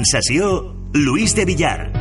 En sessió, Luis de Villar.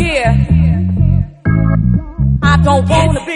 here. I don't wanna be.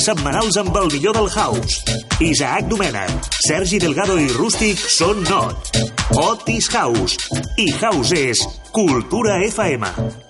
Cites setmanals amb el millor del house. Isaac Domènech, Sergi Delgado i Rústic són Not. Otis House. I House és Cultura FM.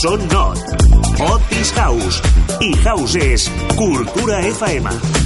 Són Not. Otis House. I House és Cultura FM.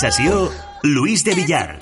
Sessió, Luis de Villar.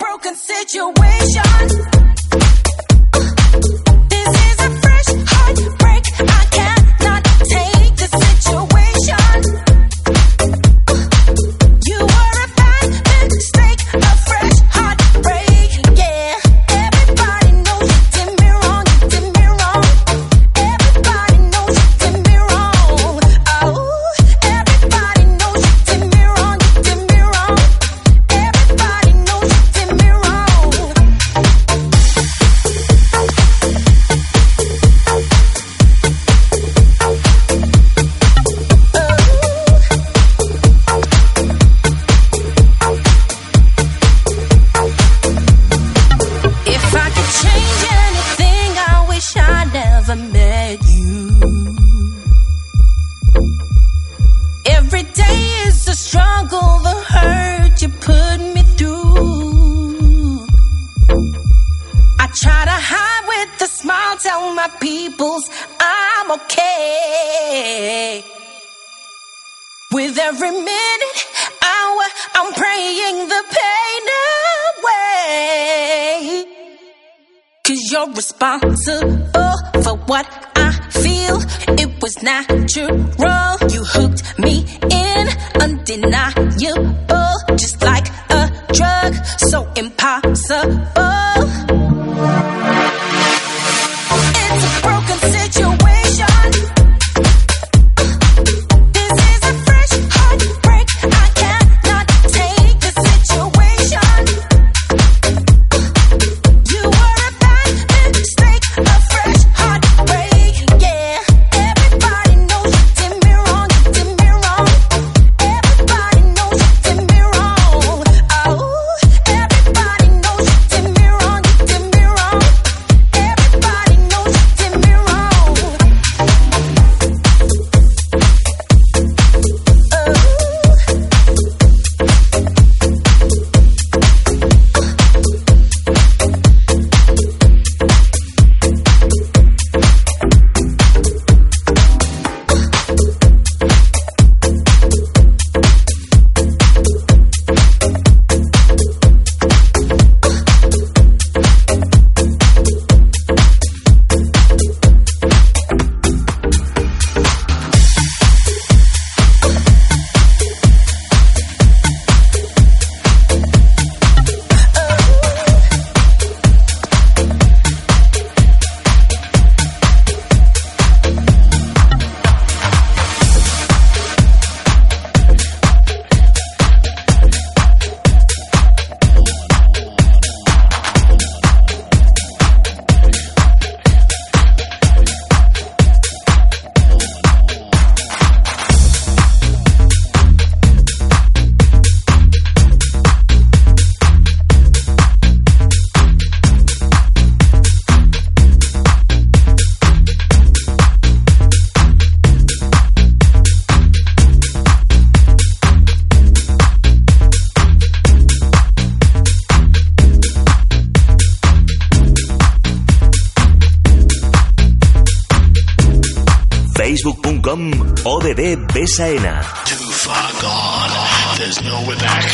Saina. Too far gone, there's no way back.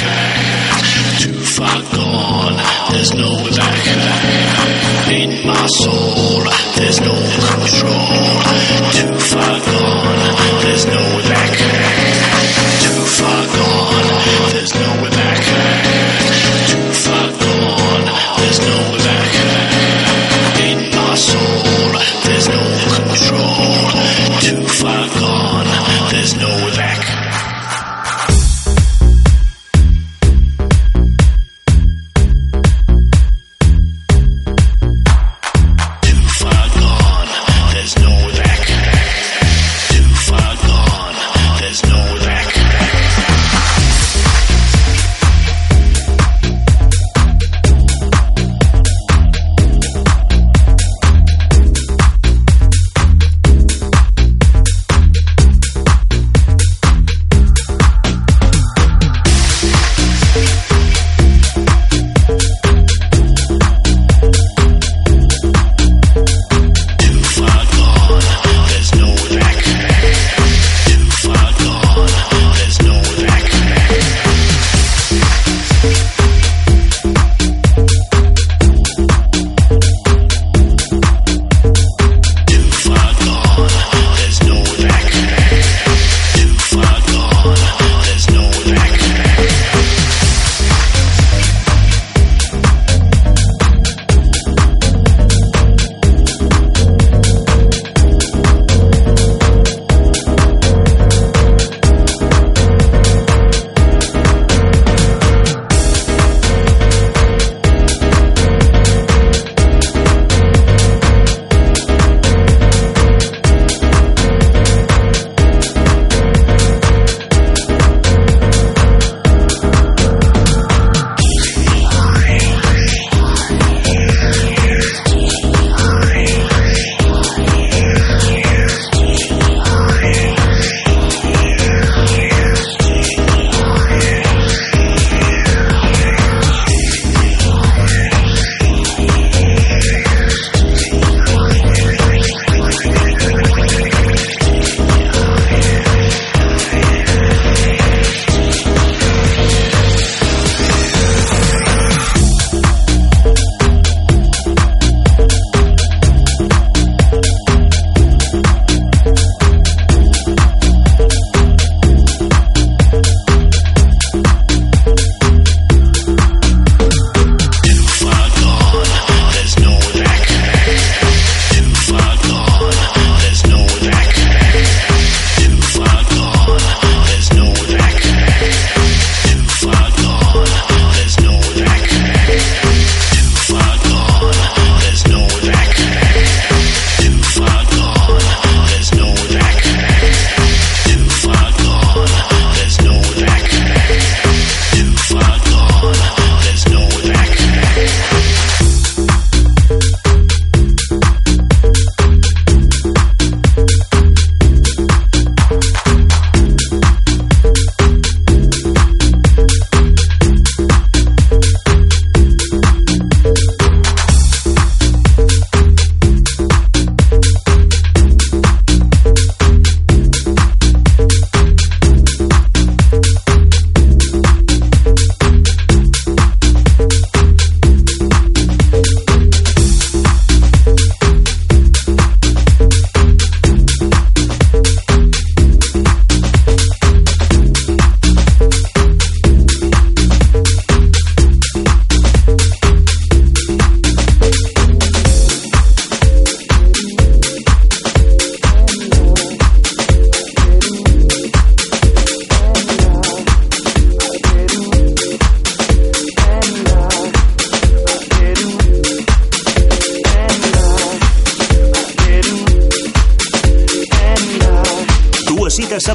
Too far gone, there's no way back. In my soul, there's no control. Too far gone, there's no way back. Too far gone, there's no way back. Too far gone, there's no way back. In my soul, there's no control. Too far gone.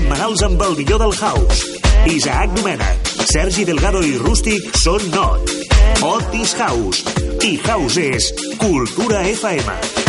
setmanals amb el millor del house. Isaac Domènech, Sergi Delgado i Rústic són not. Otis House. I House és Cultura FM.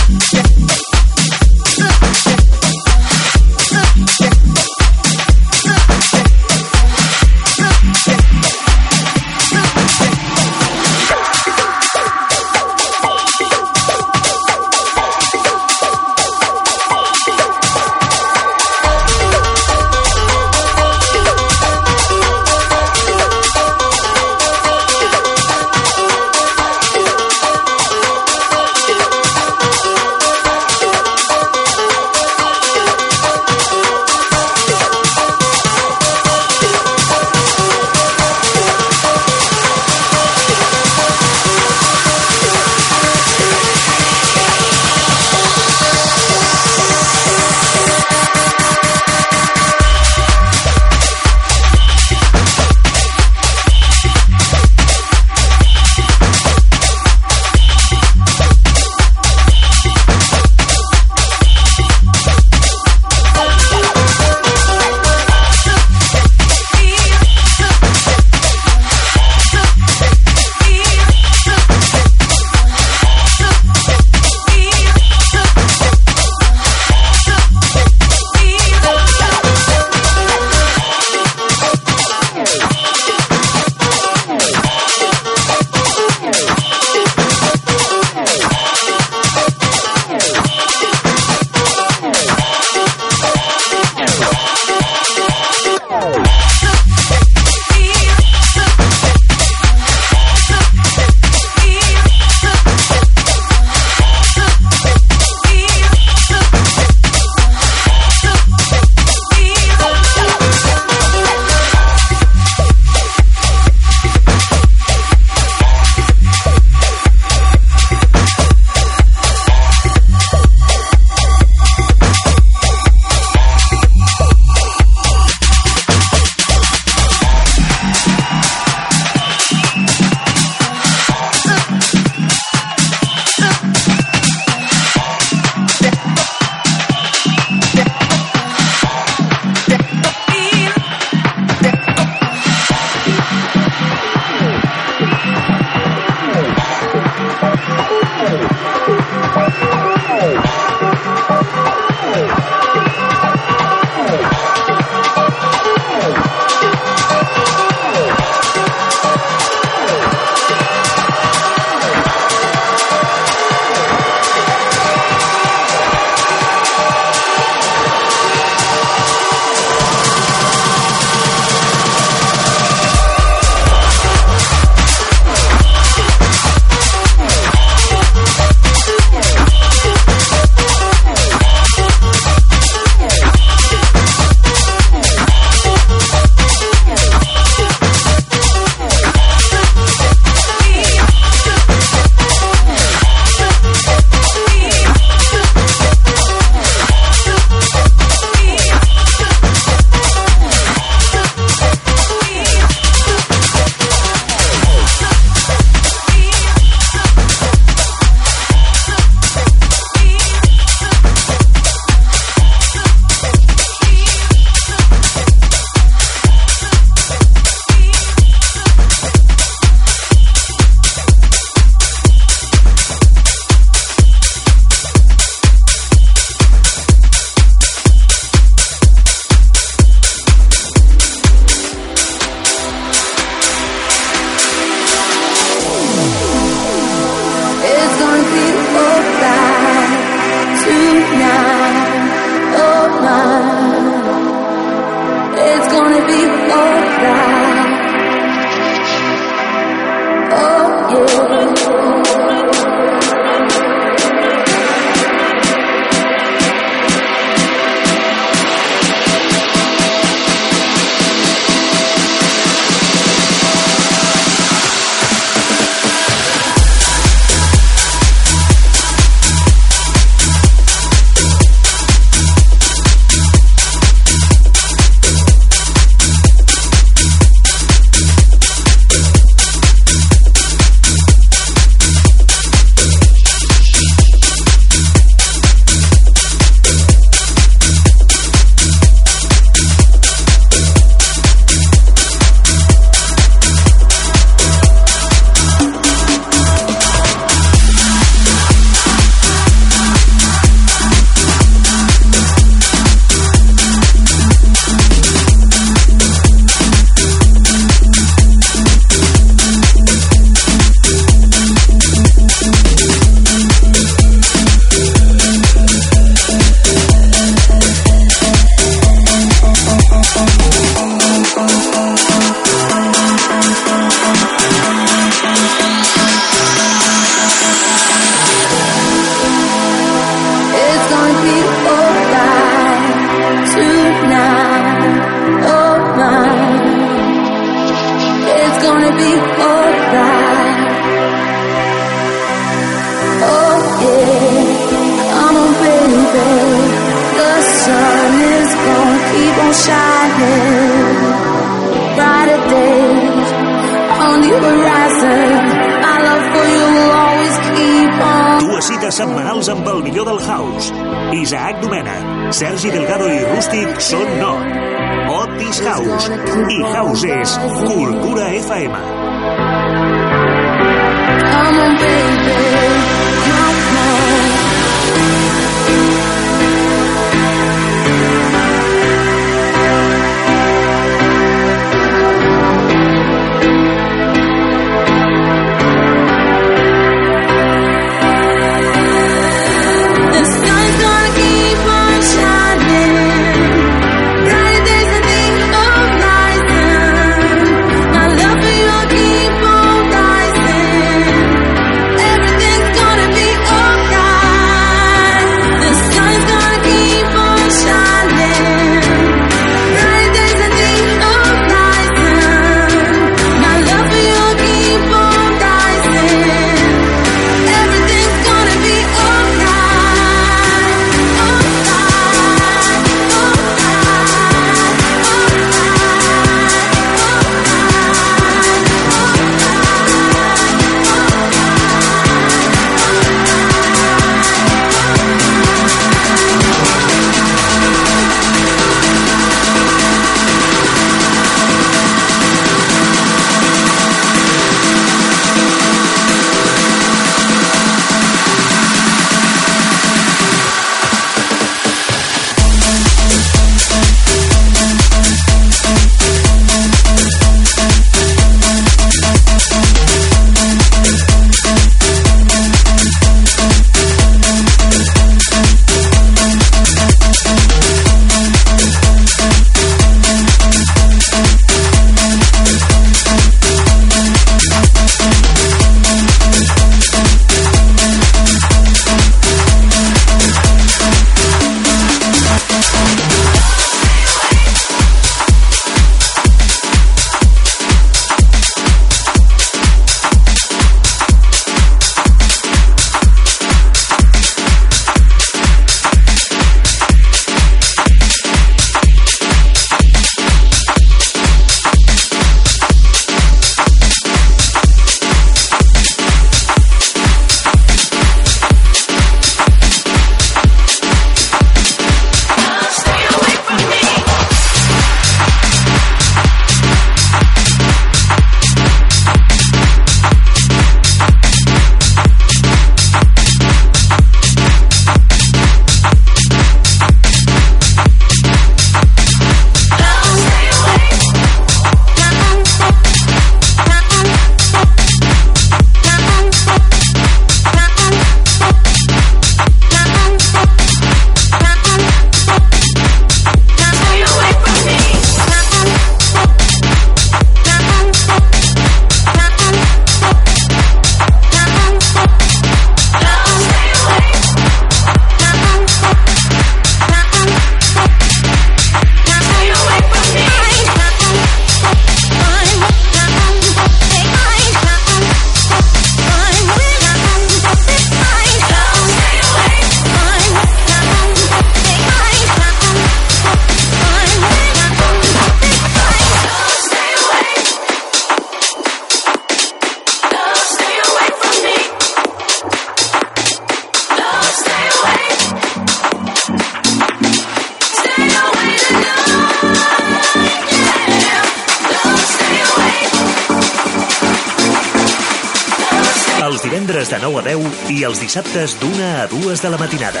Dissabtes d'una a dues de la matinada.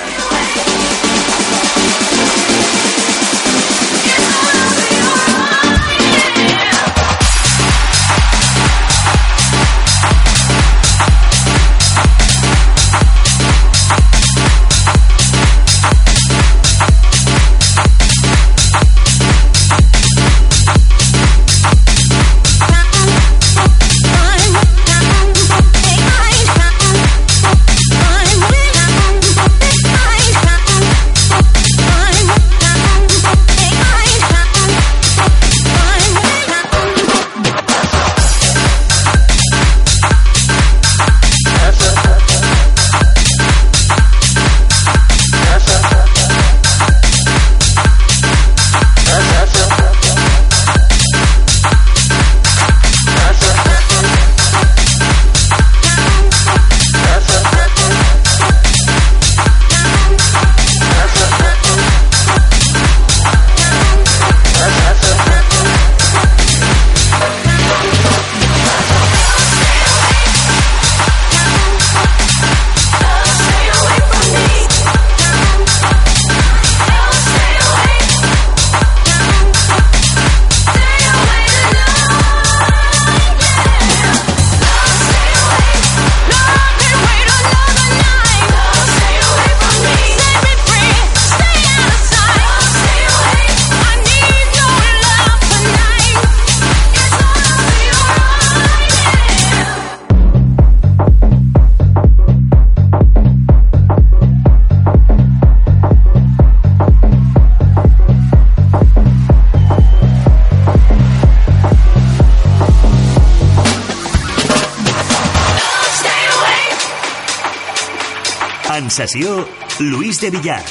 Sensació, Luis de Villar.